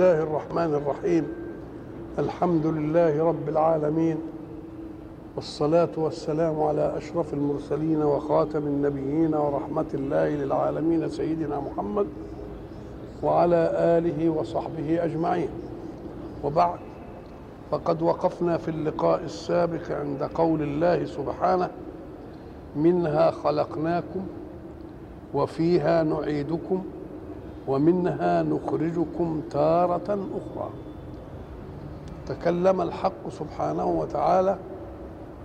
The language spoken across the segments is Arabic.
الله الرحمن الرحيم الحمد لله رب العالمين والصلاة والسلام على أشرف المرسلين وخاتم النبيين ورحمة الله للعالمين سيدنا محمد وعلى آله وصحبه أجمعين وبعد فقد وقفنا في اللقاء السابق عند قول الله سبحانه منها خلقناكم وفيها نعيدكم ومنها نخرجكم تارة أخرى. تكلم الحق سبحانه وتعالى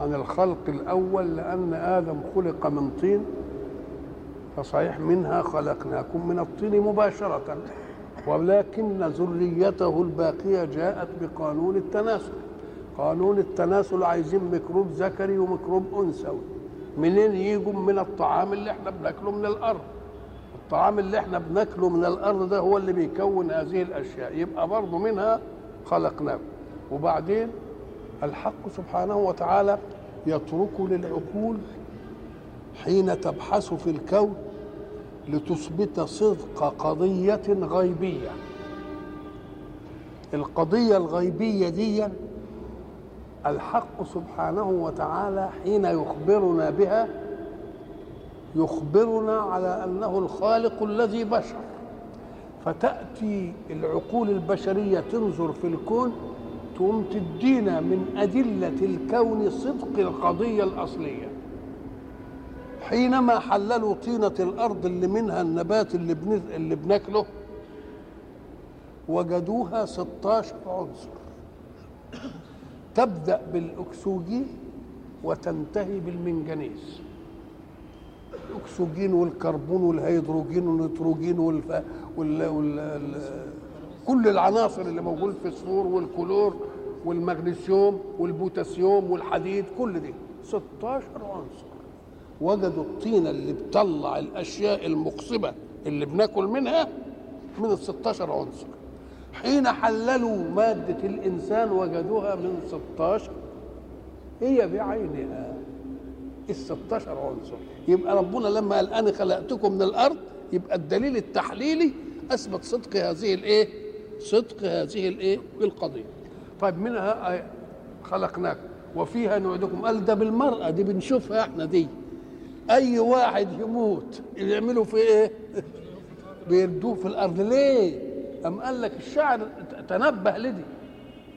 عن الخلق الأول لأن آدم خلق من طين فصحيح منها خلقناكم من الطين مباشرة ولكن ذريته الباقية جاءت بقانون التناسل. قانون التناسل عايزين ميكروب ذكري وميكروب أنثوي. منين يجوا؟ من الطعام اللي إحنا بناكله من الأرض. الطعام اللي إحنا بناكله من الأرض ده هو اللي بيكون هذه الأشياء. يبقى برضه منها خلقناكم وبعدين الحق سبحانه وتعالى يترك للعقول حين تبحث في الكون لتثبت صدق قضية غيبية. القضية الغيبية دي الحق سبحانه وتعالى حين يخبرنا بها يخبرنا على أنه الخالق الذي بشر. فتأتي العقول البشرية تنظر في الكون تقوم تدينا من أدلة الكون صدق القضية الأصلية. حينما حللوا طينة الأرض اللي منها النبات اللي, بن... اللي بناكله وجدوها 16 عنصر. تبدأ بالأكسجين وتنتهي بالمنجنيز الأكسجين والكربون والهيدروجين والنيتروجين والف... وال... وال... وال... كل العناصر اللي موجود في الفسفور والكلور والمغنيسيوم والبوتاسيوم والحديد كل دي. 16 عنصر. وجدوا الطينه اللي بتطلع الأشياء المقصبة اللي بناكل منها من ال 16 عنصر. حين حللوا مادة الإنسان وجدوها من 16 هي بعينها. ال 16 عنصر يبقى ربنا لما قال أنا خلقتكم من الأرض يبقى الدليل التحليلي أثبت صدق هذه الإيه؟ صدق هذه الإيه؟ القضية. طيب منها خلقناكم وفيها نعيدكم قال ده بالمرأة دي بنشوفها إحنا دي أي واحد يموت يعملوا في إيه؟ بيردوه في الأرض ليه؟ أم قال لك الشاعر تنبه لدي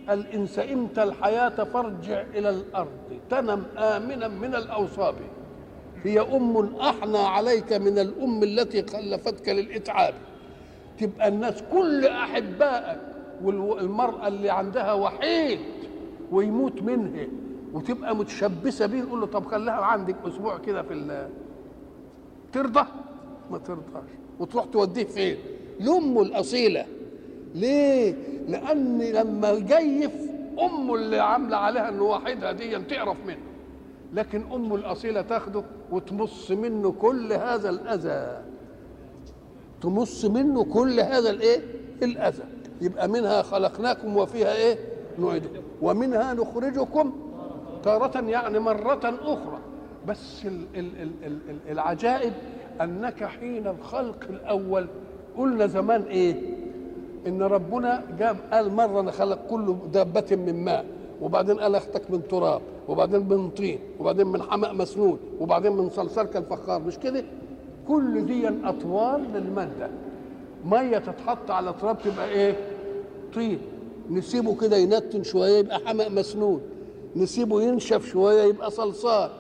قال إن سئمت الحياة فارجع إلى الأرض تنم آمنا من الأوصاب هي أم أحنى عليك من الأم التي خلفتك للإتعاب تبقى الناس كل أحبائك والمرأة اللي عندها وحيد ويموت منها وتبقى متشبثة بيه نقول له طب خليها عندك أسبوع كده في ترضى؟ ما ترضاش وتروح توديه فين؟ لأمه الأصيلة ليه؟ لأن لما يجيف أمه اللي عاملة عليها إنه وحيدها دي تقرف منه. لكن أمه الأصيلة تاخده وتمص منه كل هذا الأذى. تمص منه كل هذا الإيه؟ الأذى. يبقى منها خلقناكم وفيها إيه؟ نعيدكم ومنها نخرجكم تارة يعني مرة أخرى. بس ال ال ال ال ال العجائب أنك حين الخلق الأول قلنا زمان إيه؟ إن ربنا جاب قال مرة أنا خلق كل دابة من ماء وبعدين قال أختك من تراب وبعدين من طين وبعدين من حمأ مسنون وبعدين من صلصال كالفخار مش كده؟ كل دي أطوار للمادة. مية تتحط على تراب تبقى إيه؟ طين. نسيبه كده ينتن شوية يبقى حمأ مسنون. نسيبه ينشف شوية يبقى صلصال.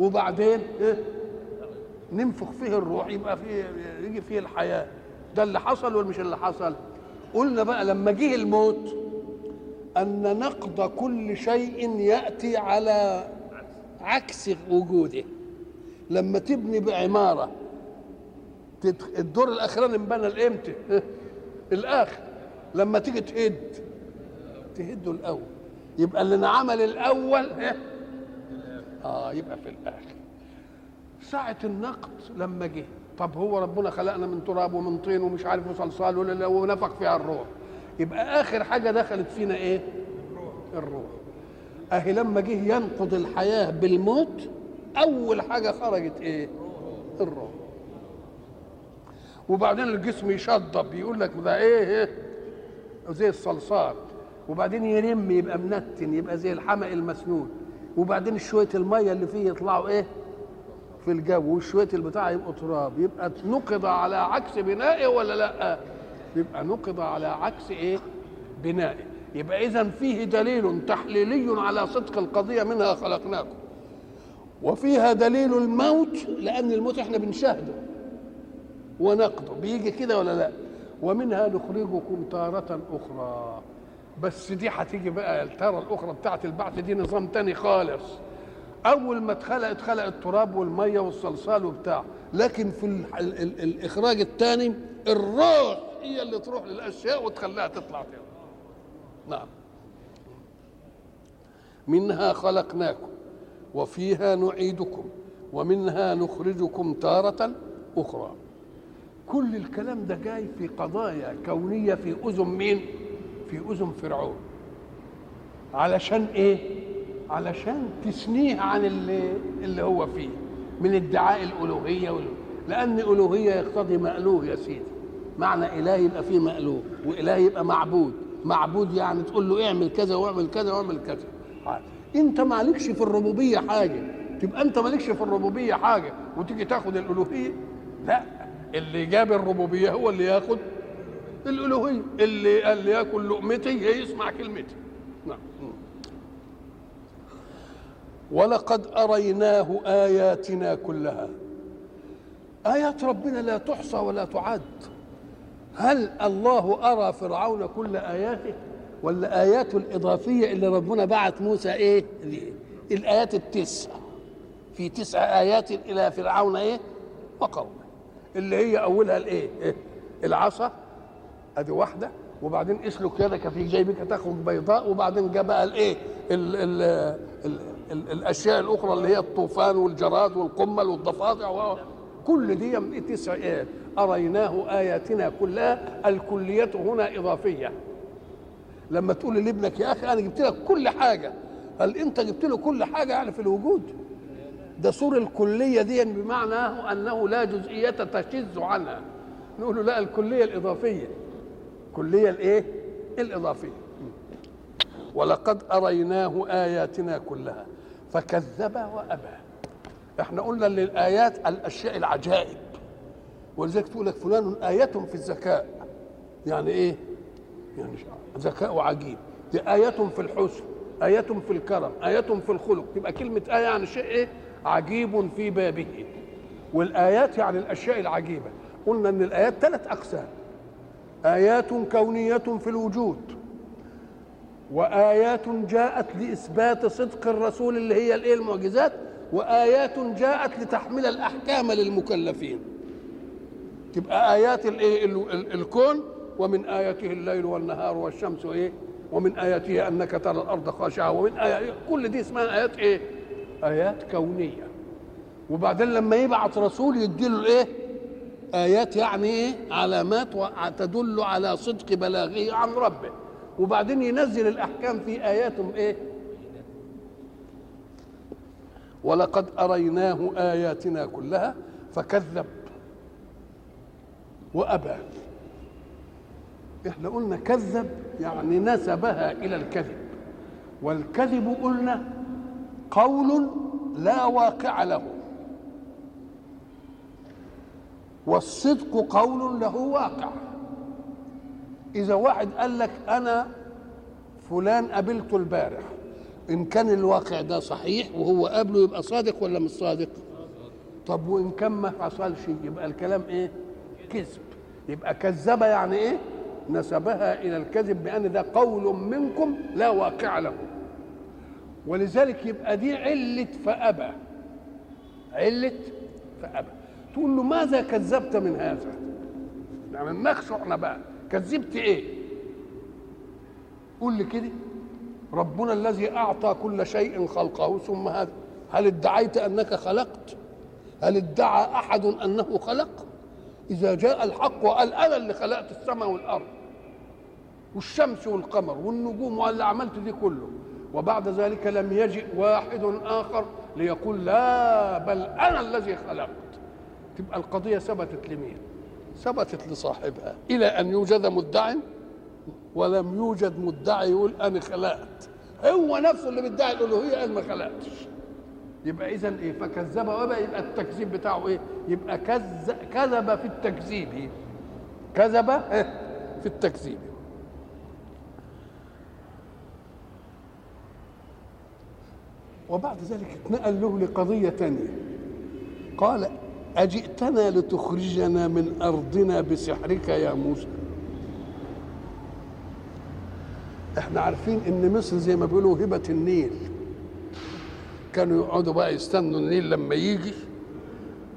وبعدين إيه؟ ننفخ فيه الروح يبقى فيه يجي فيه الحياة. ده اللي حصل ولا مش اللي حصل. قلنا بقى لما جه الموت أن نقض كل شيء يأتي على عكس وجوده. لما تبني بعمارة الدور الاخراني انبنى الامتى الآخر. لما تيجي تهد تهده الأول. يبقى اللي انعمل الأول آه يبقى في الآخر. ساعة النقد لما جه. طب هو ربنا خلقنا من تراب ومن طين ومش عارف وصلصال ونفخ فيها الروح. يبقى آخر حاجة دخلت فينا إيه؟ الروح. أهي لما جه ينقض الحياة بالموت أول حاجة خرجت إيه؟ الروح. وبعدين الجسم يشضب يقول لك ده إيه, إيه؟ زي الصلصال. وبعدين يرم يبقى منتن يبقى زي الحمق المسنون. وبعدين شوية المية اللي فيه يطلعوا إيه؟ في الجو وشويه البتاع يبقوا تراب. يبقى نقض على عكس بنائه ولا لا؟ يبقى نقض على عكس إيه؟ بنائه يبقى اذا فيه دليل تحليلي على صدق القضية منها خلقناكم. وفيها دليل الموت لأن الموت إحنا بنشاهده ونقضه. بيجي كده ولا لا؟ ومنها نخرجكم تارة أخرى. بس دي هتيجي بقى التارة الأخرى بتاعت البعث دي نظام تاني خالص. أول ما اتخلق اتخلق التراب والمية والصلصال وبتاع. لكن في ال ال ال الإخراج الثاني الروح هي اللي تروح للأشياء وتخليها تطلع تاني. نعم. منها خلقناكم وفيها نعيدكم ومنها نخرجكم تارة أخرى. كل الكلام ده جاي في قضايا كونية في أذن مين؟ في أذن فرعون. علشان إيه؟ علشان تثنيه عن اللي, اللي هو فيه من ادعاء الألوهية وال... لأن ألوهية يقتضي مألوه يا سيدي. معنى إله يبقى فيه مألوه وإله يبقى معبود. معبود يعني تقول له اعمل كذا واعمل كذا واعمل كذا. أنت مالكش في الربوبية حاجة. تبقى أنت مالكش في الربوبية حاجة. وتيجي تاخد الألوهية؟ لا. اللي جاب الربوبية هو اللي ياخد الألوهية. اللي قال ياكل لقمتي يسمع كلمتي نعم ولقد أريناه آياتنا كلها. آيات ربنا لا تحصى ولا تعد. هل الله أرى فرعون كل آياته؟ ولا اياته الاضافيه اللي ربنا بعت موسى إيه؟ الآيات التسع في تسع آيات إلى فرعون إيه؟ وقومه. اللي هي أولها الإيه؟ إيه؟ العصا. أدي واحدة. وبعدين اسلك يدك في جيبك تخرج بيضاء. وبعدين جاء بقى الايه ال ال ال ال الأشياء الأخرى اللي هي الطوفان والجراد والقمل والضفادع كل دي تسع آيات. أريناه آياتنا كلها الكلية هنا إضافية. لما تقول لابنك يا أخي أنا جبت لك كل حاجة. هل أنت جبت له كل حاجة يعني في الوجود. ده صور الكلية دي بمعنى أنه لا جزئية تشذ عنها. نقول له لا الكلية الإضافية. الكليه الإيه؟ الإضافية. ولقد أريناه آياتنا كلها. فكذب وأبى. إحنا قلنا ان الايات الأشياء العجائب. ولذلك تقول لك فلان آية في الذكاء. يعني إيه؟ يعني ذكاء عجيب دي آية في الحسن آية في الكرم آية في الخلق. تبقى كلمة آية يعني شيء إيه؟ عجيب في بابه. والآيات يعني الأشياء العجيبة. قلنا أن الآيات ثلاث أقسام. آيات كونية في الوجود. وآيات جاءت لإثبات صدق الرسول اللي هي الإيه المعجزات؟ وآيات جاءت لتحمل الأحكام للمكلفين. تبقى آيات الإيه الكون ومن آياته الليل والنهار والشمس إيه ومن آياته أنك ترى الأرض خاشعة ومن آيات كل دي اسمها آيات إيه؟ آيات كونية. وبعدين لما يبعث رسول يديله الإيه آيات يعني إيه؟ علامات تدل على صدق بلاغه عن ربه. وبعدين ينزل الأحكام في آيات إيه؟ ولقد أريناه آياتنا كلها فكذب وأبى. إحنا قلنا كذب يعني نسبها إلى الكذب. والكذب قلنا قول لا واقع له. والصدق قول له واقع. إذا واحد قال لك أنا فلان قابلته البارح إن كان الواقع ده صحيح وهو قابله يبقى صادق ولا مش صادق؟ طب وإن كان ما حصلش يبقى الكلام إيه؟ كذب. يبقى كذب يعني إيه؟ نسبها إلى الكذب بأن ده قول منكم لا واقع له. ولذلك يبقى دي علة فأبى. علة فأبى. تقول له ماذا كذبت من هذا؟ يعني إحنا بقى. كذبت إيه؟ قول لي كده. ربنا الذي أعطى كل شيء خلقه ثم هذا. هل ادعيت أنك خلقت؟ هل ادعى أحد أنه خلق؟ إذا جاء الحق وقال أنا اللي خلقت السماء والأرض والشمس والقمر والنجوم واللي عملت دي كله وبعد ذلك لم يجئ واحد آخر ليقول لا بل أنا الذي خلقت. تبقى القضية ثبتت لمين؟ ثبتت لصاحبها إلى أن يوجد مدع ولم يوجد مدعي يقول أنا خلقت هو نفسه اللي بيدعي الالوهيه قال ما خلقتش يبقى اذا إيه؟ فكذب وابى يبقى التكذيب بتاعه إيه؟ يبقى كذب كذب في التكذيب. كذب إيه؟ في التكذيب. وبعد ذلك اتنقل له لقضية تانية. قال أجئتنا لتخرجنا من أرضنا بسحرك يا موسى؟ إحنا عارفين إن مصر زي ما بيقولوا هبة النيل. كانوا يقعدوا بقى يستنوا النيل لما يجي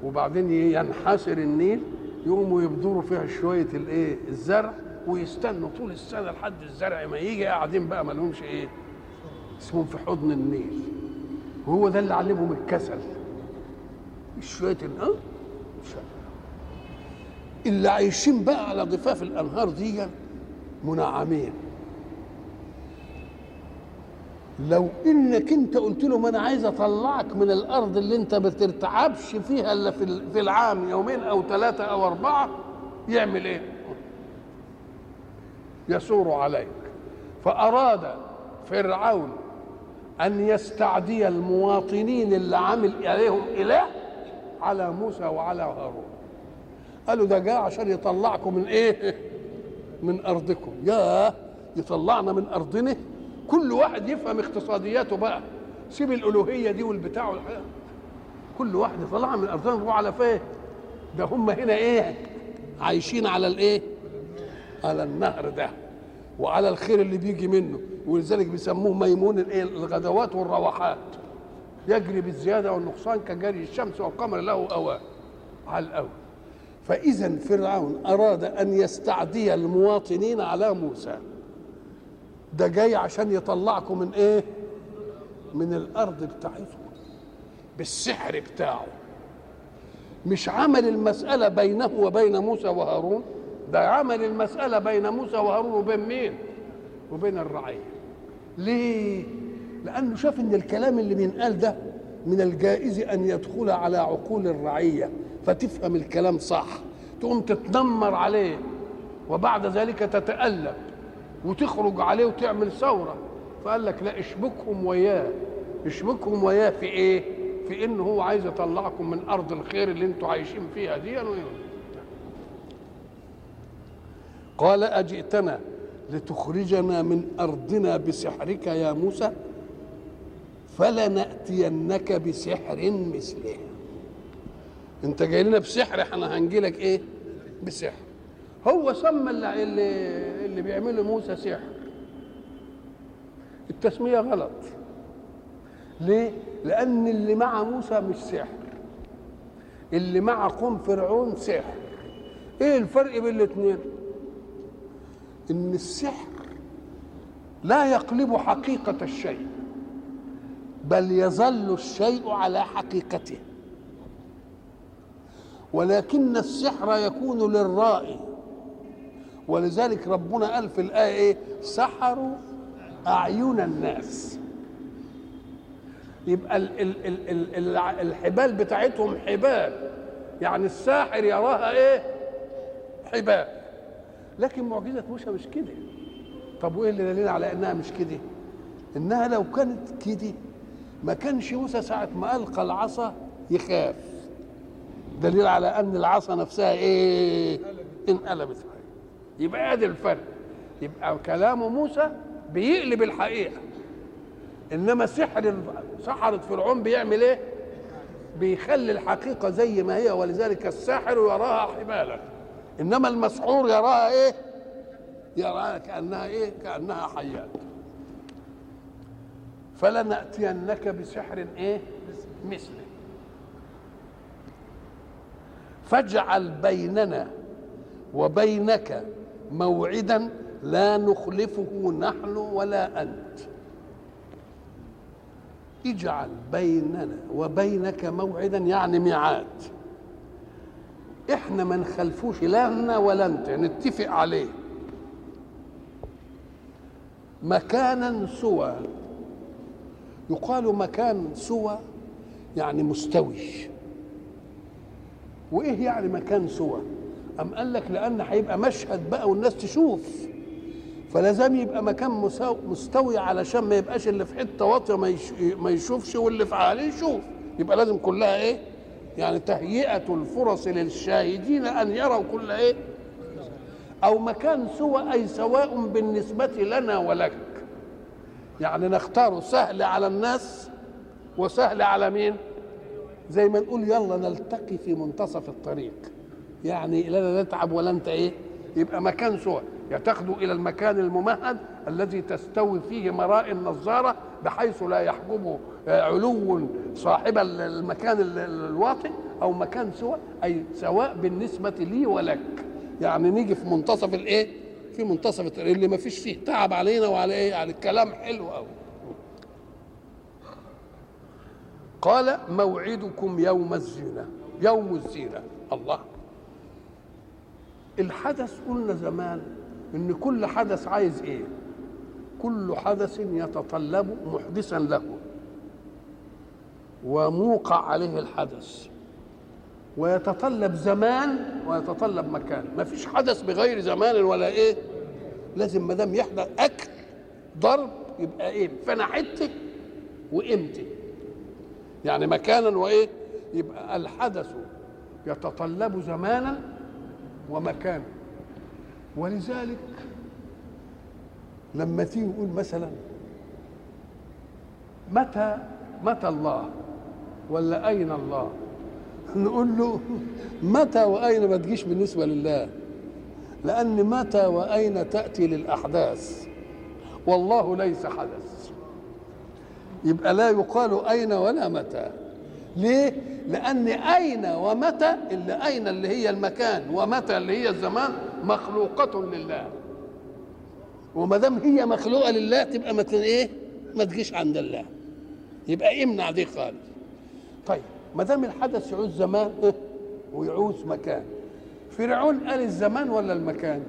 وبعدين ينحسر النيل يقوموا يبذروا فيها شوية الإيه؟ الزرع ويستنوا طول السنة لحد الزرع ما يجي. قاعدين بقى ما لهمش إيه؟ اسمهم في حضن النيل. وهو ده اللي علمهم الكسل. شوية أه؟ اللي عايشين بقى على ضفاف الأنهار دي منعمين. لو إنك أنت قلت له ما أنا عايز أطلعك من الأرض اللي أنت ما بترتعبش فيها إلا في العام يومين أو ثلاثة أو أربعة يعمل إيه؟ يثور عليك. فأراد فرعون أن يستعدي المواطنين اللي عامل عليهم إله على موسى وعلى هارون. قالوا ده جاء عشان يطلعكم من إيه؟ من أرضكم. يا يطلعنا من أرضنا. كل واحد يفهم اقتصادياته بقى. سيب الألوهية دي والبتاع والحاجة. كل واحد يطلعها من أرضنا. نروح على فين؟ ده هم هنا إيه؟ عايشين على الإيه؟ على النهر ده. وعلى الخير اللي بيجي منه. ولذلك بيسموه ميمون الإيه؟ الغدوات والروحات. يجري بالزيادة والنقصان كجري الشمس والقمر له اوان على الأول. فإذا فرعون أراد أن يستعدي المواطنين على موسى. ده جاي عشان يطلعكم من إيه؟ من الأرض بتاعتكم بالسحر بتاعه. مش عمل المسألة بينه وبين موسى وهارون؟ ده عمل المسألة بين موسى وهارون وبين مين؟ وبين الرعية. ليه؟ لأنه شاف إن الكلام اللي بينقال ده من الجائز أن يدخل على عقول الرعية فتفهم الكلام صح. تقوم تتنمر عليه وبعد ذلك تتألم وتخرج عليه وتعمل ثورة. فقال لك لا اشبكهم وياه. اشبكهم وياه في إيه؟ في إن هو عايز يطلعكم من أرض الخير اللي أنتوا عايشين فيها دي. قال أجئتنا لتخرجنا من أرضنا بسحرك يا موسى؟ فلنأتينك بسحر مثله. انت جاي لنا بسحر إحنا هنجي لك إيه؟ بسحر. هو سمى اللي, اللي, بيعمله موسى سحر. التسمية غلط. ليه؟ لأن اللي مع موسى مش سحر. اللي مع قوم فرعون سحر. إيه الفرق بين الاثنين إن السحر لا يقلب حقيقة الشيء. بل يظل الشيء على حقيقته. ولكن السحر يكون للرائي. ولذلك ربنا قال في الآية إيه؟ سحروا أعين الناس. يبقى ال ال ال ال ال الحبال بتاعتهم حبال. يعني الساحر يراها إيه؟ حبال. لكن معجزة موسى مش كده. طب وإيه اللي دليل على إنها مش كده؟ إنها لو كانت كده ما كانش موسى ساعة ما ألقى العصا يخاف. دليل على أن العصا نفسها إيه؟ انقلبت يبقى ادي الفرق. يبقى كلام موسى بيقلب الحقيقة. إنما سحر سحرة فرعون بيعمل إيه؟ بيخلي الحقيقة زي ما هي ولذلك الساحر يراها حبالا إنما المسحور يراها إيه؟ يراها كأنها إيه؟ كأنها حيات. فلنأتينك بسحر إيه؟ مثله فاجعل بيننا وبينك موعدا لا نخلفه نحن ولا أنت. اجعل بيننا وبينك موعدا يعني ميعاد. إحنا ما نخلفوش لا أنا ولا انت نتفق عليه. مكانا سوى يقال مكان سوى يعني مستوي. وإيه يعني مكان سوى؟ أم قال لك لأن هيبقى مشهد بقى والناس تشوف. فلازم يبقى مكان مستوي علشان ما يبقاش اللي في حتة واطية ما يش- ما يشوفش واللي في عاليه يشوف. يبقى لازم كلها إيه؟ يعني تهيئة الفرص للشاهدين أن يروا كل إيه؟ أو مكان سوى أي سواء بالنسبة لنا ولك. يعني نختاره سهل على الناس وسهل على مين؟ زي ما نقول يلا نلتقي في منتصف الطريق. يعني لا نتعب ولا انت إيه؟ يبقى مكان سوى تاخده إلى المكان الممهد الذي تستوي فيه مراء النظارة بحيث لا يحجبه علو صاحب المكان ال- ال- الواطئ أو مكان سوى أي سواء بالنسبة لي ولك. يعني نيجي في منتصف الإيه؟ في منتصف الطريق اللي ما فيش فيه. تعب علينا وعلى إيه؟ على الكلام حلو قوي قال موعدكم يوم الزينة. يوم الزينة. الله. الحدث قلنا زمان إن كل حدث عايز إيه؟ كل حدث يتطلب محدثا له. وموقع عليه الحدث. ويتطلب زمان ويتطلب مكان. ما فيش حدث بغير زمان ولا إيه. لازم ما دام يحدث أكل ضرب يبقى إيه؟ فأنا حتي وامتى يعني مكانا وإيه؟ يبقى الحدث يتطلب زمانا ومكانا. ولذلك لما تيجي نقول مثلا متى متى الله؟ ولا أين الله؟ نقول له متى وأين ما تجيش بالنسبة لله؟ لأن متى وأين تأتي للأحداث؟ والله ليس حدث. يبقى لا يقال أين ولا متى. ليه؟ لأن أين ومتى اللي أين اللي هي المكان ومتى اللي هي الزمان مخلوقة لله. وما دام هي مخلوقة لله تبقى ما إيه؟ ما تجيش عند الله. يبقى امنع دي خالص. ما دام الحدث يعوز زمان إيه؟ ويعوز مكان فرعون قال الزمان ولا المكان؟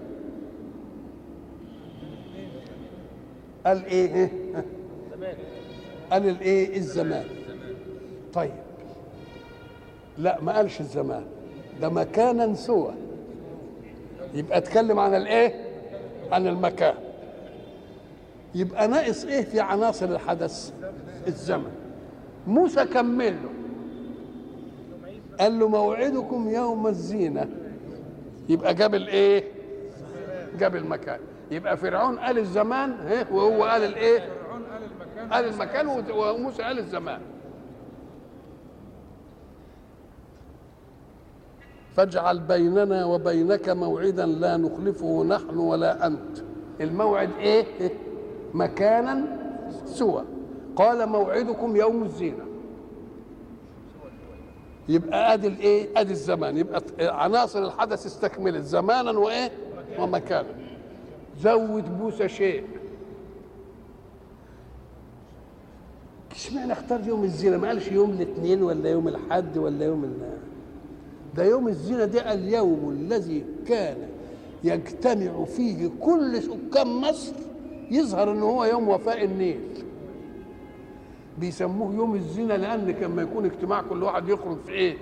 قال إيه؟ إيه؟ قال الايه الزمان طيب لا ما قالش الزمان ده مكانا سوى يبقى اتكلم عن الايه عن المكان يبقى ناقص إيه في عناصر الحدث الزمن موسى كمل له قال له موعدكم يوم الزينة. يبقى جاب الايه؟ جاب المكان. يبقى فرعون قال الزمان؟ وهو قال الايه؟ قال المكان وموسى قال الزمان. فاجعل بيننا وبينك موعدا لا نخلفه نحن ولا أنت. الموعد إيه؟ مكانا سوى. قال موعدكم يوم الزينة. يبقى ادي الايه؟ ادي الزمان. يبقى عناصر الحدث استكملت زمانا وايه؟ ومكانا. زود موسى شيء اشمعنى اختار يوم الزينة؟ ما قالش يوم الاثنين ولا يوم الحد ولا يوم ال ده يوم الزينة ده اليوم الذي كان يجتمع فيه كل سكان مصر يظهر إن هو يوم وفاء النيل. بيسموه يوم الزينه لأن كان ما يكون اجتماع كل واحد يخرج في إيه؟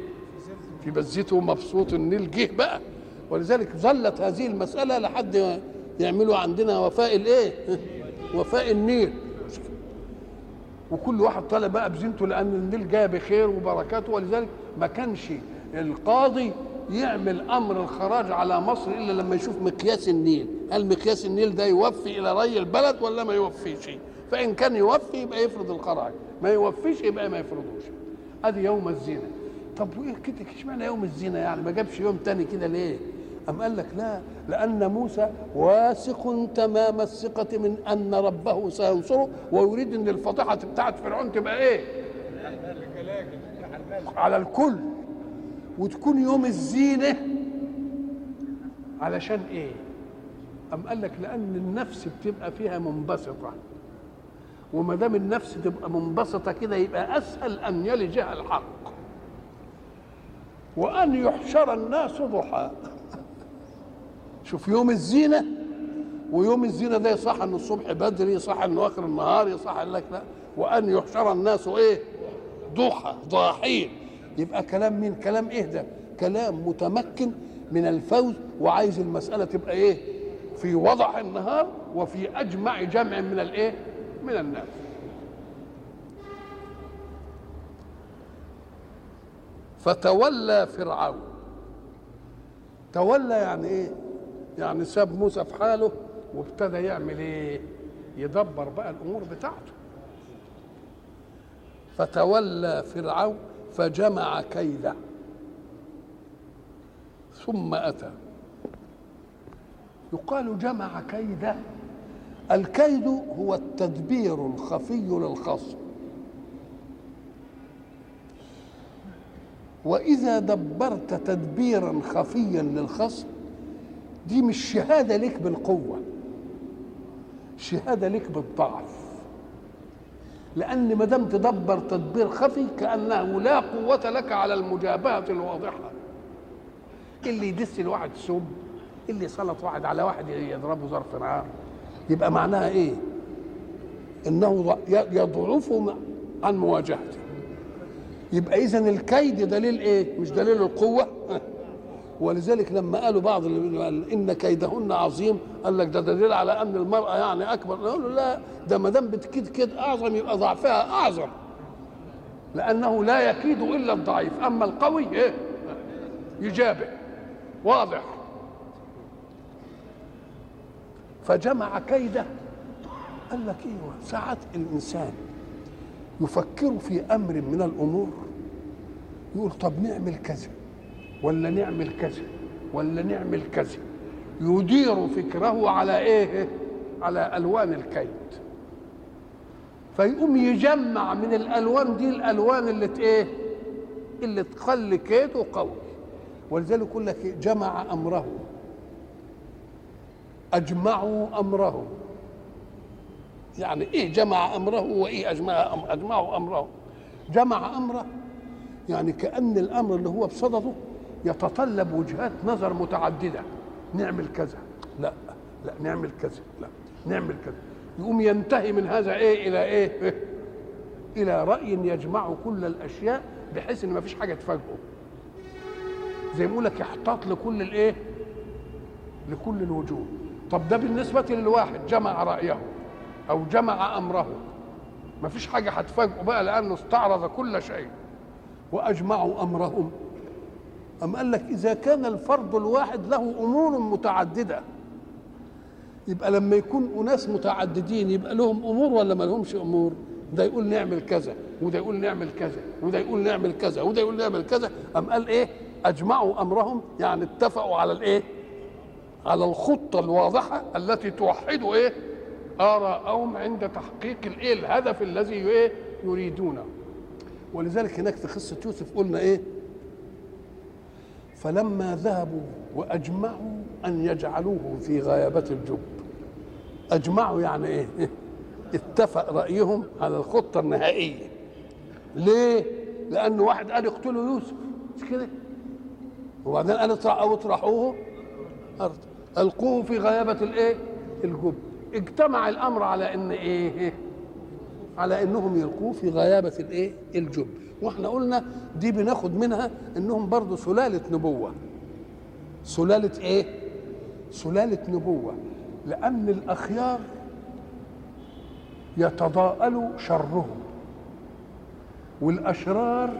في بزته مبسوط النيل جه بقى. ولذلك ظلت هذه المسألة لحد يعملوا عندنا وفاء الإيه؟ وفاء النيل. وكل واحد طالع بقى بزينته لأن النيل جاي بخير وبركاته. ولذلك ما كانش القاضي يعمل أمر الخراج على مصر إلا لما يشوف مقياس النيل. هل مقياس النيل ده يوفي إلى ري البلد ولا ما يوفيش؟ فإن كان يوفي يبقى يفرض الخراج ما يوفيش يبقى ما يفرضوش. ادي يوم الزينه طب وإيه كده؟ اشمعنى يوم الزينه يعني؟ ما جابش يوم تاني كده ليه؟ أم قال لك لا لأن موسى واثق تمام الثقة من أن ربه سينصره ويريد أن الفضيحة بتاعت فرعون تبقى إيه؟ على الكل. وتكون يوم الزينة علشان إيه؟ أم قال لك لأن النفس بتبقى فيها منبسطة وما دام النفس تبقى منبسطة كده يبقى أسهل أن يلجها الحق. وأن يحشر الناس ضحى. شوف يوم الزينة ويوم الزينة ده يصح ان الصبح بدري يصح إنه آخر النهار قال لك لا. وأن يحشر الناس إيه؟ ضحى ضاحين. يبقى كلام مين؟ كلام إيه ده؟ كلام متمكن من الفوز وعايز المسألة تبقى إيه؟ في وضح النهار وفي أجمع جمع من الإيه؟ من الناس. فتولى فرعون. تولى يعني إيه؟ يعني ساب موسى في حاله وابتدى يعمل إيه؟ يدبر بقى الأمور بتاعته. فتولى فرعون فجمع كيده ثم أتى. يقال جمع كيده الكيد هو التدبير الخفي للخصم. وإذا دبرت تدبيرا خفيا للخصم دي مش شهادة لك بالقوة شهادة لك بالضعف. لأن ما دام تدبر تدبير خفي كأنه لا قوة لك على المجابهة الواضحة. اللي يدس الواحد سم اللي سلط واحد على واحد يضربه ظرف نار. يبقى معناها إيه؟ إنه يضعف عن مواجهته. يبقى إذا الكيد دليل إيه؟ مش دليل القوة. ولذلك لما قالوا بعض اللي إن كيدهن عظيم قال لك ده دليل على أن المرأة يعني أكبر. له لا ده ما دام بتكيد كيد أعظم يبقى ضعفها أعظم. لأنه لا يكيد إلا الضعيف. أما القوي إيه؟ يجابه. واضح. فجمع كيده. قال لك أيوه ساعات الإنسان يفكر في أمر من الأمور يقول طب نعمل كذا ولا نعمل كذا ولا نعمل كذا. يدير فكره على إيه؟ على ألوان الكيد. فيقوم يجمع من الألوان دي الألوان اللي إيه؟ اللي تخلي كيده قوي. ولذلك يقول لك جمع أمره. أجمعوا أمره. يعني إيه جمع أمره وإيه أجمع أم أجمعوا أمره. جمع أمره يعني كأن الأمر اللي هو بصدده يتطلب وجهات نظر متعددة. نعمل كذا. لا لا نعمل كذا. لا نعمل كذا. يقوم ينتهي من هذا إيه إلى إيه؟ إلى رأي يجمع كل الأشياء بحيث إن ما فيش حاجة تفاجئه. زي ما يقول لك يحتاط لكل الإيه؟ لكل الوجوه. طب ده بالنسبة للواحد جمع رأيه أو جمع أمره. ما فيش حاجة هتفاجئه بقى لأنه استعرض كل شيء وأجمعوا أمرهم. أم قال لك إذا كان الفرد الواحد له أمور متعددة يبقى لما يكون أناس متعددين يبقى لهم أمور ولا ما لهمش أمور؟ ده يقول نعمل كذا وده يقول نعمل كذا وده يقول نعمل كذا وده يقول نعمل كذا. أم قال إيه؟ أجمعوا أمرهم يعني اتفقوا على الإيه؟ على الخطة الواضحة التي توحد إيه؟ آراءهم عند تحقيق الإيه؟ الهدف الذي إيه؟ يريدونه. ولذلك هناك في قصة يوسف قلنا إيه؟ فلما ذهبوا وأجمعوا أن يجعلوه في غيابة الجب. أجمعوا يعني إيه؟ اتفق رأيهم على الخطة النهائية. ليه؟ لأن واحد قال اقتلوا يوسف. مش كده؟ وبعدين قال أو اطرحوه. أرض. القوه في غيابة الايه؟ الجب. اجتمع الأمر على إن إيه؟ على إنهم يلقوه في غيابة الايه؟ الجب. وإحنا قلنا دي بناخد منها إنهم برضه سلالة نبوة. سلالة إيه؟ سلالة نبوة. لأن الأخيار يتضاءل شرهم والأشرار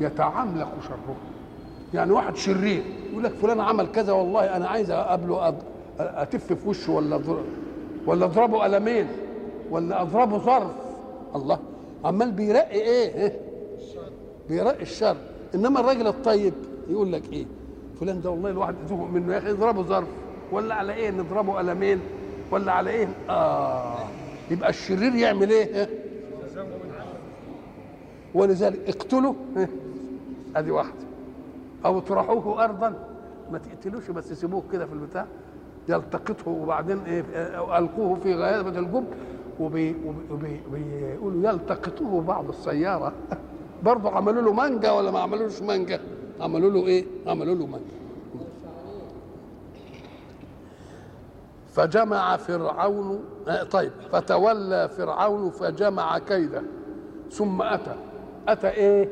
يتعملق شرهم. يعني واحد شرير يقول لك فلان عمل كذا والله أنا عايز أقابله أتف في وشه ولا ولا أضربه قلمين ولا أضربه ظرف. الله. عمال بيرقي إيه؟ بيرقي الشر. إنما الراجل الطيب يقول لك إيه؟ فلان ده والله الواحد يزهق منه يا أخي اضربه ظرف. ولا على إيه نضربه قلمين؟ ولا على إيه آه. يبقى الشرير يعمل إيه؟ ولذلك اقتلوا ادي واحدة. أو اطرحوه ارضا. ما تقتلوش بس سيبوه كده في البتاع. يلتقطه وبعدين إيه ألقوه في غيابه الجب وبيقولوا يلتقطوه بعض السيارة. برضه عملوا له مانجا ولا ما عملوش مانجا؟ عملوا له إيه؟ عملوا له مانجا. فجمع فرعون آه طيب فتولى فرعون فجمع كيده ثم أتى. أتى إيه؟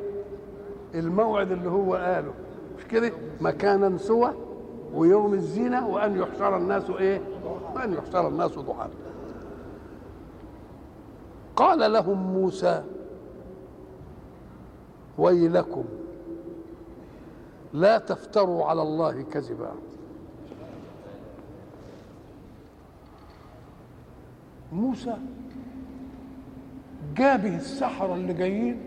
الموعد اللي هو قاله. مش كده مكانا سوى ويوم الزينة وأن يحشر الناس إيه؟ وأن يحشر الناس ضحى. قال لهم موسى ويلكم لا تفتروا على الله كذبا. موسى جابه السحرة اللي جايين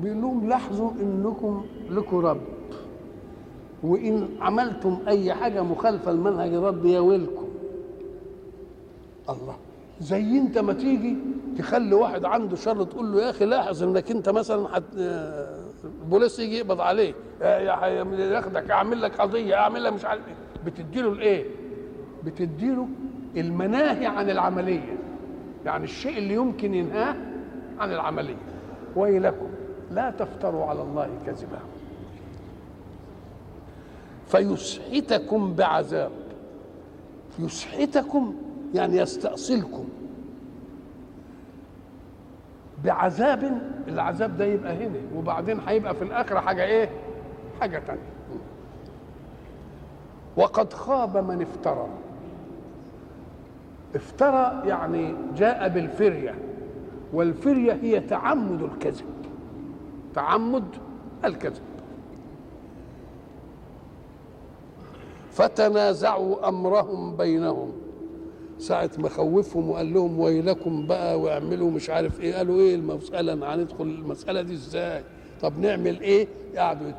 بيقول لهم لاحظوا إنكم لكم رب. وإن عملتم أي حاجة مخالفة لمنهج الرب يا ويلكم. الله. زي أنت ما تيجي تخلي واحد عنده شر تقول له يا أخي لاحظ إنك أنت مثلا حت... البوليس يجي يقبض عليه ياخدك أعمل لك قضية أعمل لك مش عارف إيه. بتديله الايه؟ بتديله المناهي عن العملية. يعني الشيء اللي يمكن ينهاه عن العملية. ويلكم لا تفتروا على الله كذبا. فيسحتكم بعذاب. يسحتكم يعني يستأصلكم. بعذاب العذاب ده يبقى هنا وبعدين هيبقى في الآخرة حاجة إيه؟ حاجة تانية. وقد خاب من افترى. افترى يعني جاء بالفرية والفرية هي تعمد الكذب. تعمد الكذب. فتنازعوا أمرهم بينهم. ساعة ما خوفهم وقال لهم ويلكم بقى واعملوا مش عارف إيه قالوا إيه المسألة؟ هندخل المسألة دي إزاي؟ طب نعمل إيه؟ قعدوا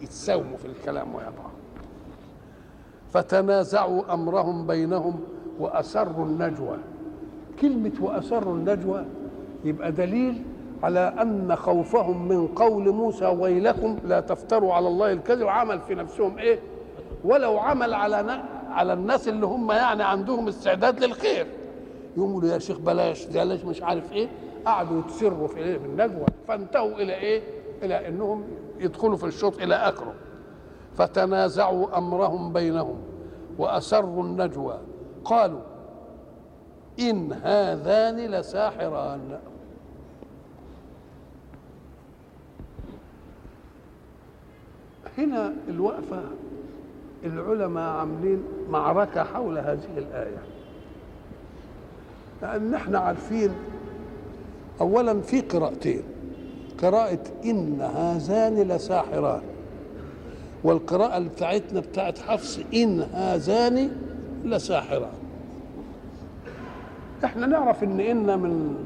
يتساوموا في الكلام ويا بعض. فتنازعوا أمرهم بينهم وأسروا النجوى. كلمة وأسروا النجوى يبقى دليل على أن خوفهم من قول موسى ويلكم لا تفتروا على الله الكذب عمل في نفسهم إيه؟ ولو عمل على على الناس اللي هم يعني عندهم استعداد للخير. يقولوا يا شيخ بلاش بلاش مش عارف إيه. قعدوا يتسروا في إيه؟ في النجوى فانتهوا إلى إيه؟ إلى إنهم يدخلوا في الشوط إلى آخره. فتنازعوا أمرهم بينهم وأسروا النجوى. قالوا إن هذان لساحران. هنا الوقفة العلماء عاملين معركة حول هذه الآية. لأن إحنا عارفين أولا في قراءتين. قراءة إن هذان لساحران. والقراءة بتاعتنا بتاعت حفص إن هذان لساحران. إحنا نعرف إن إن من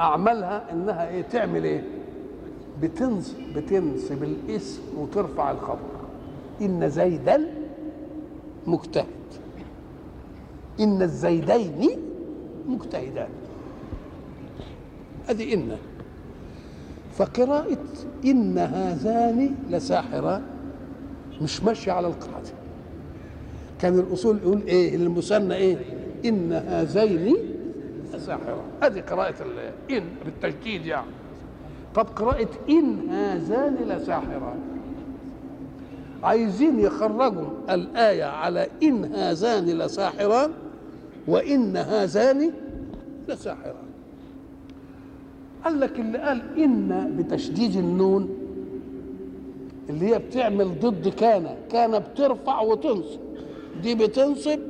أعمالها إنها إيه؟ تعمل إيه؟ بتنصب بتنصب الاسم وترفع الخبر. إن زيدا مجتهد. إن الزيدين مجتهدان. هذه إن. فقراءة إن هذان لساحران. مش ماشية على القاعدة. كان الأصول يقول إيه المثنى إيه؟ إن هذين لساحران. هذه قراءة إن بالتجديد يعني. طب قراءة إن هذان لساحران. عايزين يخرجوا الآية على إن هذان لساحران وإن هذان لساحران. قال لك اللي قال إن بتشديد النون اللي هي بتعمل ضد كان كان بترفع وتنصب. دي بتنصب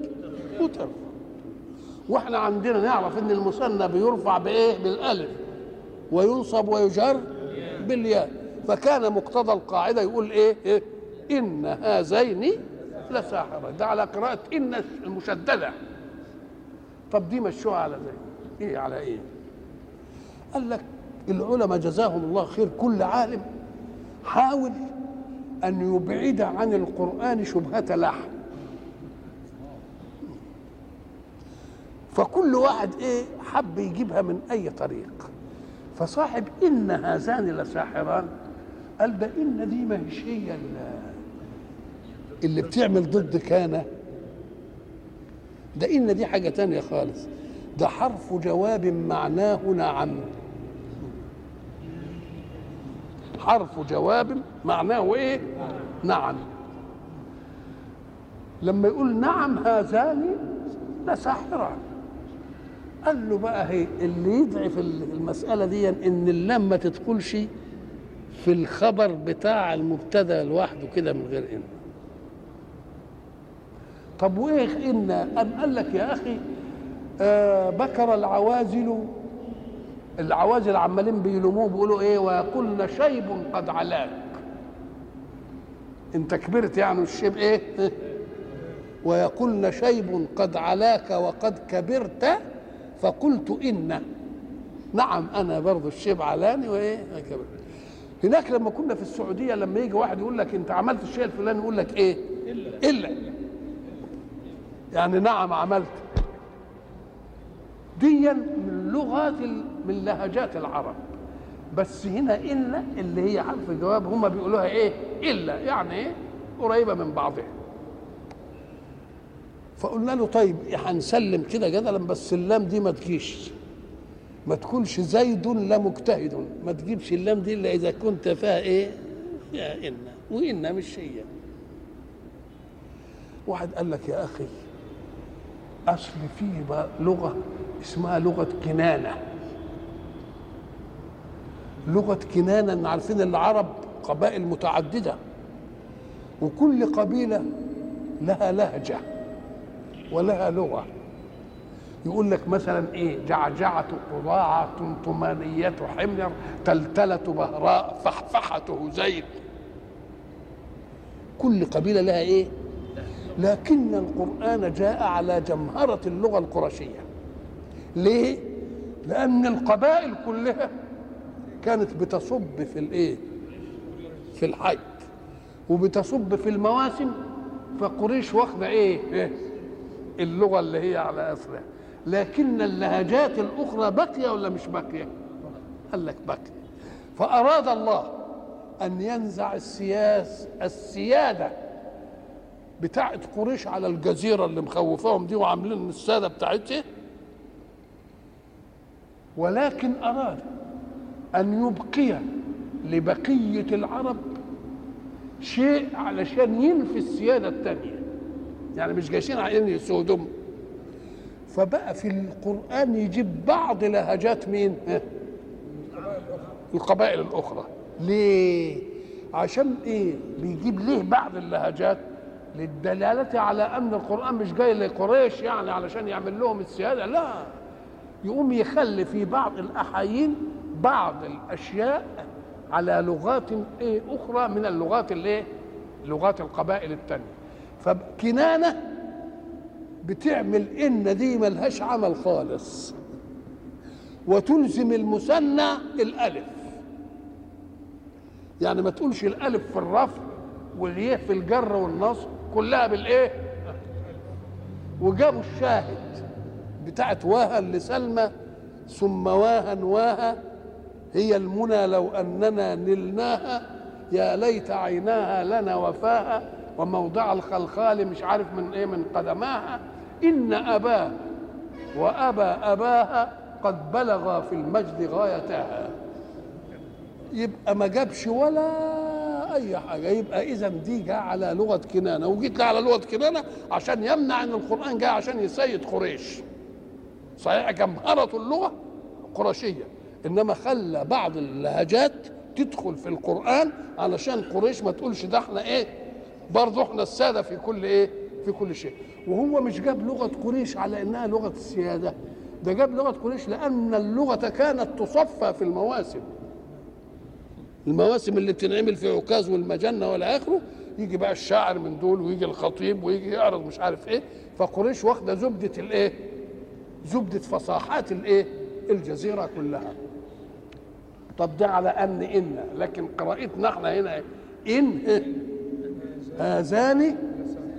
وترفع. وإحنا عندنا نعرف إن المثنى بيرفع بإيه؟ بالألف. وينصب ويجر بالياء. فكان مقتضى القاعدة يقول إيه, إيه؟ إن هذين لساحران. ده على قراءة إن المشددة. طب دي مشوها على زي إيه على إيه؟ قال لك العلماء جزاهم الله خير. كل عالم حاول أن يبعد عن القرآن شبهة لحن فكل واحد إيه؟ حب يجيبها من أي طريق فصاحب إن هذان لساحران قال ده إن دي ما هيش هي اللي بتعمل ضد كان ده إن دي حاجة تانية خالص. ده حرف جواب معناه نعم. حرف جواب معناه إيه؟ نعم. لما يقول نعم هذان لساحران. قال له بقى هي اللي يضعف المسألة دي إن اللام ما تدخلش في الخبر بتاع المبتدأ لوحده كده من غير إن. طب وإيه إن؟ أم قال لك يا أخي آه بكر العوازل العوازل عمالين بيلوموه بيقولوا إيه؟ ويقولن شيب قد علاك. أنت كبرت يعني الشيب إيه؟ ويقولن شيب قد علاك وقد كبرت فقلت إن. نعم أنا برضو الشيب علاني وإيه هناك لما كنا في السعودية لما يجي واحد يقول لك أنت عملت الشيء الفلاني يقول لك إيه؟ إلا. إلا. يعني نعم عملت. ديا من لغات من لهجات العرب. بس هنا إلا اللي هي حرف جواب هم بيقولوها إيه؟ إلا. يعني إيه؟ قريبة من بعضها. فقلنا له طيب هنسلم كده جدلا بس اللام دي ما تجيش. ما تكونش زيد لا مجتهد. ما تجيبش اللام دي إلا إذا كنت فيها إيه؟ فيها إن. وإن مش هي. واحد قال لك يا أخي أصل في لغة اسمها لغة كنانة. لغة كنانة إن عارفين العرب قبائل متعددة. وكل قبيلة لها لهجة. ولها لغة. يقول لك مثلا إيه؟ جعجعة قضاعة طمانية حمير تلتلة بهراء فحفحة زيد كل قبيلة لها إيه؟ لكن القرآن جاء على جمهرة اللغة القرشية. ليه؟ لأن القبائل كلها كانت بتصب في الإيه؟ في الحج وبتصب في المواسم فقريش واخدة إيه, إيه؟ اللغة اللي هي على أصلها. لكن اللهجات الأخرى باقية ولا مش باقية؟ قال لك باقية. فأراد الله أن ينزع السياس السيادة بتاعت قريش على الجزيرة اللي مخوفاهم دي وعاملين السادة بتاعتها. ولكن أراد أن يبقي لبقية العرب شيء علشان ينفي السيادة الثانية يعني مش جايشين عايزين يسودهم فبقى في القرآن يجيب بعض لهجات مين؟ القبائل الأخرى ليه؟ عشان إيه؟ بيجيب ليه بعض اللهجات؟ للدلالة على أن القرآن مش جاي لقريش يعني علشان يعمل لهم السيادة لا يقوم يخلي في بعض الأحايين بعض الأشياء على لغات إيه أخرى من اللغات الإيه؟ لغات القبائل الثانية فكنانة بتعمل إن دي ملهاش عمل خالص. وتلزم المثنى الألف يعني ما تقولش الألف في الرفع والياء في الجر والنصب كلها بالإيه؟ وجابوا الشاهد بتاعت واها لسلمى ثم واها واها هي المنى لو أننا نلناها يا ليت عيناها لنا وفاها. وموضع الخلخال مش عارف من إيه من قدماها. إن اباه وأبا أباها قد بلغا في المجد غايتها. يبقى ما جابش ولا أي حاجة. يبقى إذا دي جاء على لغة كنانة. وجيت على لغة كنانة عشان يمنع إن القرآن جاء عشان يسيد قريش. صحيح جمهره اللغة قرشيه إنما خلى بعض اللهجات تدخل في القرآن علشان قريش ما تقولش ده إحنا إيه برضه إحنا السادة في كل إيه؟ في كل شيء. وهو مش جاب لغة قريش على انها لغة السيادة. ده جاب لغة قريش لأن اللغة كانت تصفى في المواسم. المواسم اللي بتنعمل في عكاظ والمجنة والى اخره يجي بقى الشاعر من دول ويجي الخطيب ويجي يعرض مش عارف إيه. فقريش واخدة زبدة الايه؟ زبدة فصاحات الايه؟ الجزيرة كلها. طب ده على أن إن لكن قراءتنا إحنا هنا إن هذان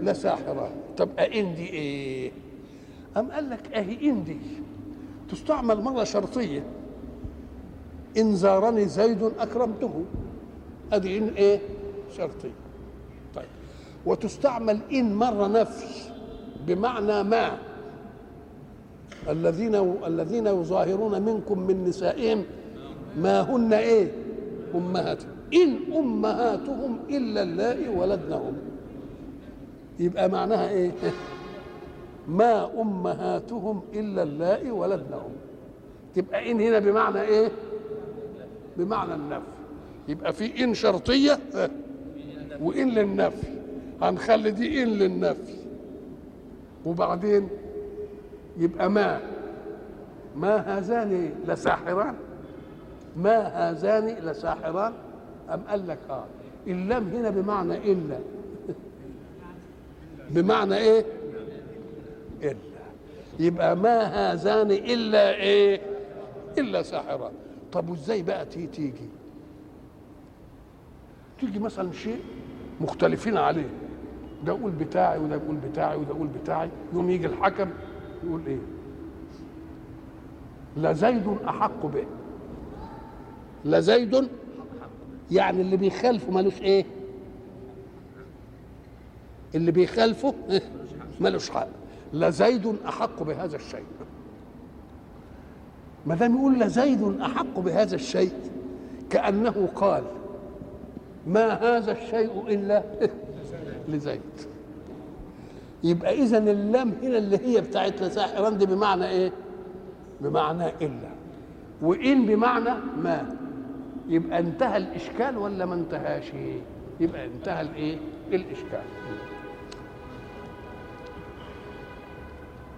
لساحران طب ان دي إيه؟ أم قال لك أهي ان دي تستعمل مرة شرطية. إن زارني زيد أكرمته. ادي إن إيه؟ شرطيه طيب. وتستعمل إن مره نفي بمعنى ما. الذين الذين يظاهرون منكم من نسائهم ما هن إيه؟ امهاتهم إن أمهاتهم إلا اللائي ولدنهم. يبقى معناها إيه؟ ما أمهاتهم إلا اللائي ولدنهم. تبقى إن هنا بمعنى إيه؟ بمعنى النفي. يبقى في إن شرطية وإن للنفي. هنخلي دي إن للنفي. وبعدين يبقى ما؟ ما هذان لساحران؟ ما هذان لساحران؟ أم قال لك آه. اللام هنا بمعنى إلا بمعنى إيه؟ إلا يبقى ما هذان إلا إيه؟ إلا ساحران. طب وإزاي بقى تيجي تيجي؟ تيجي مثلا شيء مختلفين عليه. ده يقول بتاعي وده يقول بتاعي وده يقول بتاعي. يوم يجي الحكم يقول إيه؟ لزيد أحق به. لزيد يعني اللي بيخالفه ملوش إيه؟ اللي بيخالفه إيه؟ ملوش حق. لزيد أحق بهذا الشيء. ما دام يقول لزيد أحق بهذا الشيء كأنه قال ما هذا الشيء إلا لزيد. يبقى اذا اللام هنا اللي هي بتاعت لساحران دي بمعنى إيه؟ بمعنى إلا. وإن بمعنى ما. يبقى انتهى الإشكال ولا ما انتهاش؟ يبقى انتهى الإيه؟ الإشكال.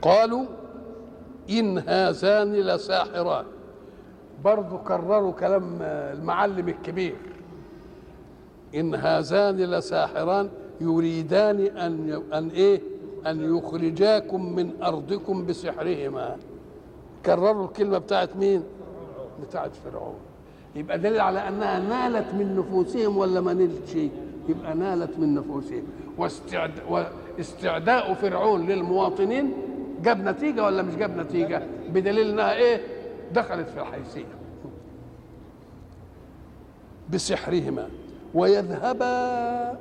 قالوا إن هذان لساحران. برضو كرروا كلام المعلم الكبير. إن هذان لساحران يريدان أن أن إيه؟ أن يخرجاكم من أرضكم بسحرهما. كرروا الكلمة بتاعت مين؟ بتاعت فرعون. يبقى دليل على أنها نالت من نفوسهم ولا ما نالتش يبقى نالت من نفوسهم. واستعد... واستعداء فرعون للمواطنين جاب نتيجة ولا مش جاب نتيجة؟ بدليل إنها إيه؟ دخلت في الحيثية. بسحرهما. ويذهبا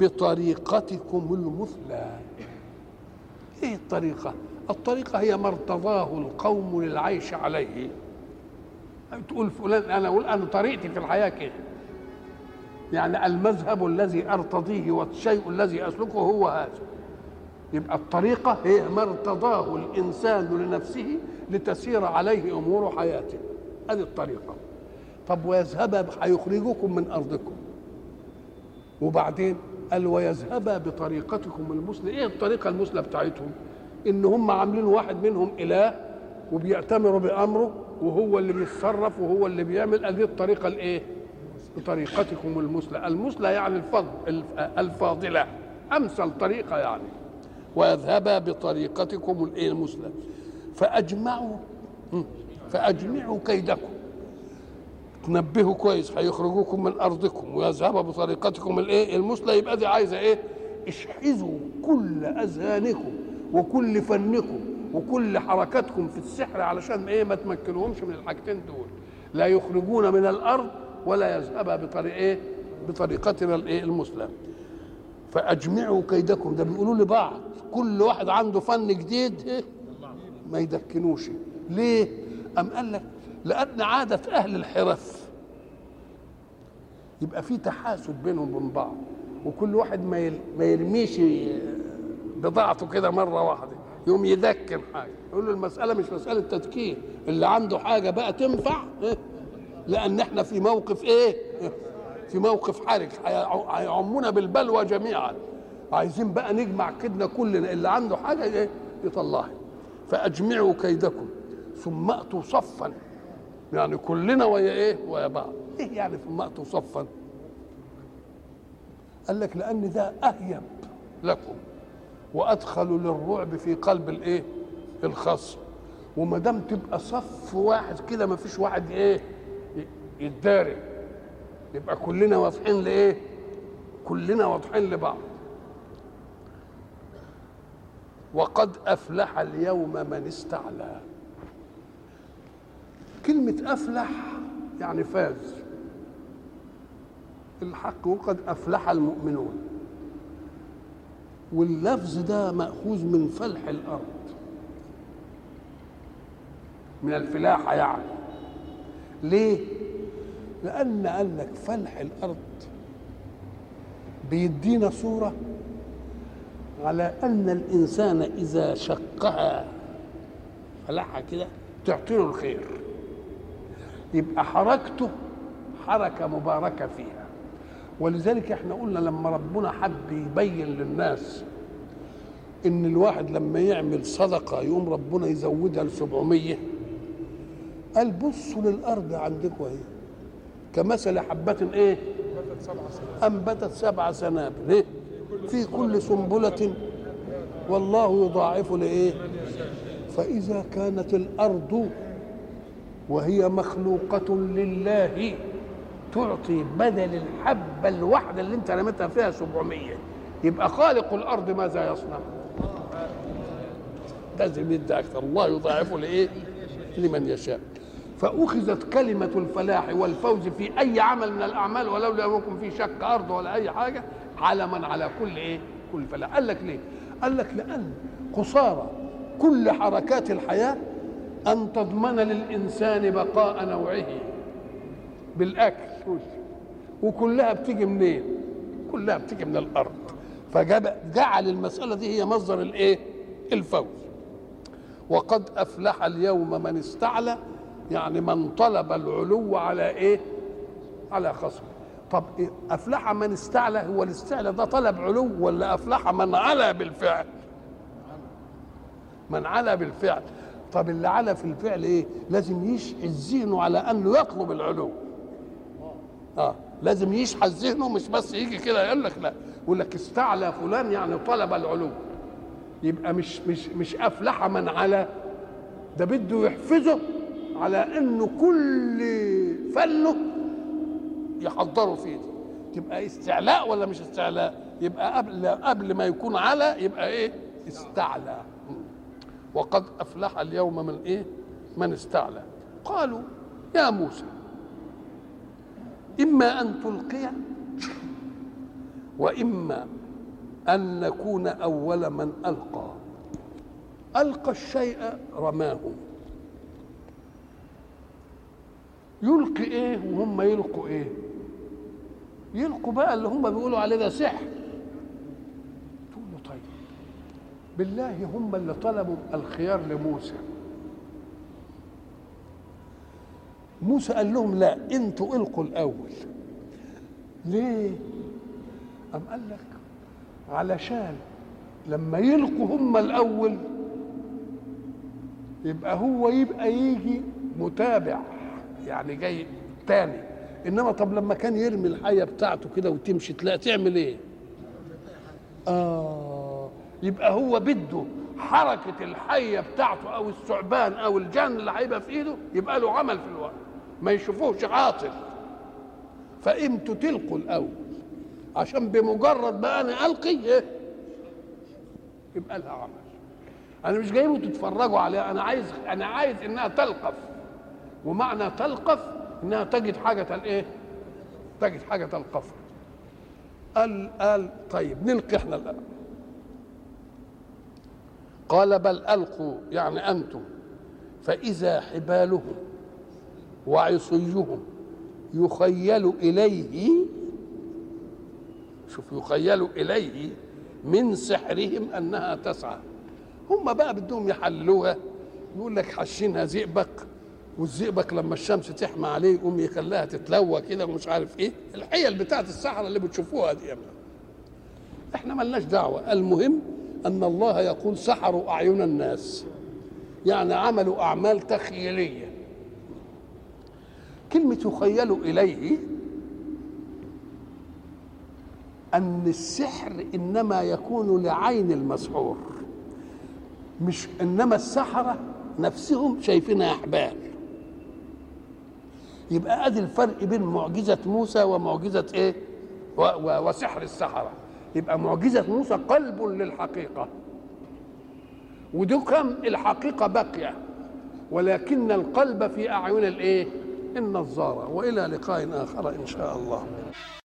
بطريقتكم المثلى. إيه الطريقة؟ الطريقة هي ما ارتضاه القوم للعيش عليه. تقول فلان أنا أقول أنا طريقتي في الحياة كده. يعني المذهب الذي أرتضيه والشيء الذي أسلكه هو هذا. يبقى الطريقة هي ما ارتضاه الإنسان لنفسه لتسير عليه أمور حياته. هذه الطريقة. طب ويذهب هيخرجكم من أرضكم. وبعدين قال ويذهبا بطريقتكم المثلى إيه الطريقة المثلى بتاعتهم؟ إن هم عاملين واحد منهم إله وبيأتمروا بأمره وهو اللي بيتصرف وهو اللي بيعمل. هذه الطريقة الإيه؟ بطريقتكم المثلى. المثلى يعني الفضل الفاضلة. أمثل طريقة يعني. ويذهبا بطريقتكم الإيه؟ المثلى. فأجمعوا فأجمعوا كيدكم. تنبهوا كويس هيخرجوكم من أرضكم. ويذهبوا بطريقتكم الإيه؟ المثلى. يبقى دي عايزة إيه؟ اشحذوا كل أذهانكم وكل فنكم. وكل حركاتكم في السحر علشان إيه ما تمكنوهمش من الحاجتين دول. لا يخرجون من الأرض ولا يذهبا بطريق إيه؟ بطريقتنا الإيه؟ المثلى فأجمعوا كيدكم. ده بيقولوا لبعض. كل واحد عنده فن جديد إيه؟ ما يدكنوش. ليه؟ أم قال لك لأن عادة أهل الحرف يبقى في تحاسد بينهم وبين بعض وكل واحد ما ما يرميش بضاعته كده مرة واحدة. يقوم يدكن حاجة. يقول له المسألة مش مسألة تدكين اللي عنده حاجة بقى تنفع إيه؟ لأن إحنا في موقف إيه؟ في موقف حرج. هيعمونا بالبلوى جميعا. عايزين بقى نجمع كدنا كلنا اللي عنده حاجة إيه؟ يطلعها. فأجمعوا كيدكم. ثم أتوا صفا. يعني كلنا ويا إيه؟ ويا بعض. إيه يعني ثم أتوا صفا؟ قال لك لأن ده اهيب لكم. وادخلوا للرعب في قلب الإيه؟ الخصم. وما دام تبقى صف واحد كده ما فيش واحد إيه؟ يتداري. يبقى كلنا واضحين لإيه؟ كلنا واضحين لبعض. وقد أفلح اليوم من استعلى. كلمة أفلح يعني فاز. الحق وقد أفلح المؤمنون. واللفظ ده مأخوذ من فلح الأرض. من الفلاحة يعني. ليه؟ لأن قال لك فلح الأرض بيدينا صورة على أن الإنسان إذا شقها فلحها كده تعطيله الخير. يبقى حركته حركة مباركة فيها. ولذلك إحنا قلنا لما ربنا حب يبين للناس إن الواحد لما يعمل صدقة يقوم ربنا يزودها ل 700 قال بصوا للأرض عندكم أهي كمثل حبة إيه؟ أنبتت سبع سنابل إيه؟ في كل سنبلة والله يضاعف لإيه؟ فإذا كانت الأرض وهي مخلوقة لله تعطي بدل الحبة الواحدة اللي أنت رميتها فيها 700 يبقى خالق الأرض ماذا يصنع؟ لازم يدي أكثر الله يضاعفه لإيه؟ لمن يشاء فأخذت كلمة الفلاح والفوز في أي عمل من الأعمال ولو لم يكن في شك أرض ولا أي حاجة علما على كل إيه؟ كل فلاح قال لك ليه؟ قال لك لأن قصارى كل حركات الحياة أن تضمن للإنسان بقاء نوعه بالأكل وكلها بتيجي منين؟ كلها بتيجي من الأرض. فجعل المسألة دي هي مصدر الإيه؟ الفوز. وقد أفلح اليوم من استعلى يعني من طلب العلو على إيه؟ على خصمه. طب إيه؟ أفلح من استعلى هو الاستعلى ده طلب علو ولا أفلح من علا بالفعل؟ من علا بالفعل. طب اللي علا في الفعل إيه؟ لازم يشحذ ذهنه على أنه يطلب العلو. آه. لازم يشحذ ذهنه مش بس يجي كده يقول لك لا. يقول لك استعلى فلان يعني طلب العلو يبقى مش مش مش أفلح من علا ده بده يحفزه على إنه كل فنه يحضروا فيه تبقى استعلاء ولا مش استعلاء؟ يبقى قبل قبل ما يكون على يبقى إيه؟ استعلى. وقد أفلح اليوم من إيه؟ من استعلى. قالوا يا موسى إما أن تلقي وإما أن نكون أول من ألقى. ألقى الشيء رماه. يلقي إيه وهم يلقوا إيه. يلقوا بقى اللي هم بيقولوا عليه ده سحر. تقول له طيب بالله هم اللي طلبوا الخيار لموسى. موسى قال لهم لا أنتوا القوا الأول. ليه؟ أم قال لك علشان لما يلقوا هم الأول يبقى هو يبقى يجي متابع يعني جاي تاني. إنما طب لما كان يرمي الحية بتاعته كده وتمشي تلاقي تعمل إيه؟ آه يبقى هو بده حركة الحية بتاعته أو الثعبان أو الجن اللي هيبقى في إيده يبقى له عمل في الوقت. ما يشوفوهش عاطل. فامتوا تلقوا الأول. عشان بمجرد ما أنا ألقي إيه؟ يبقى لها عمل. أنا مش جايبه تتفرجوا عليها. أنا عايز أنا عايز إنها تلقف. ومعنى تلقف إنها تجد حاجة الايه تجد حاجة تلقفها. قال قال طيب نلقي إحنا الان قال بل ألقوا يعني أنتم. فإذا حبالهم وعصيهم. يخيل إليه شوف يخيل إليه من سحرهم أنها تسعى. هم بقى بدهم يحللوها يقول لك حشينها زئبق والزئبق لما الشمس تحمى عليه يقوم يخليها تتلوى كده ومش عارف إيه. الحيل بتاعت السحرة اللي بتشوفوها دي إحنا ملناش دعوة. المهم أن الله يقول سحروا أعين الناس. يعني عملوا أعمال تخيلية. كلمة يخيل إليه أن السحر إنما يكون لعين المسحور مش إنما السحرة نفسهم شايفينها أحبال. يبقى أدي الفرق بين معجزة موسى ومعجزة إيه؟ و و وسحر السحرة. يبقى معجزة موسى قلب للحقيقة ودكم الحقيقة باقية ولكن القلب في أعين الإيه؟ النظارة وإلى لقاء آخر إن شاء الله.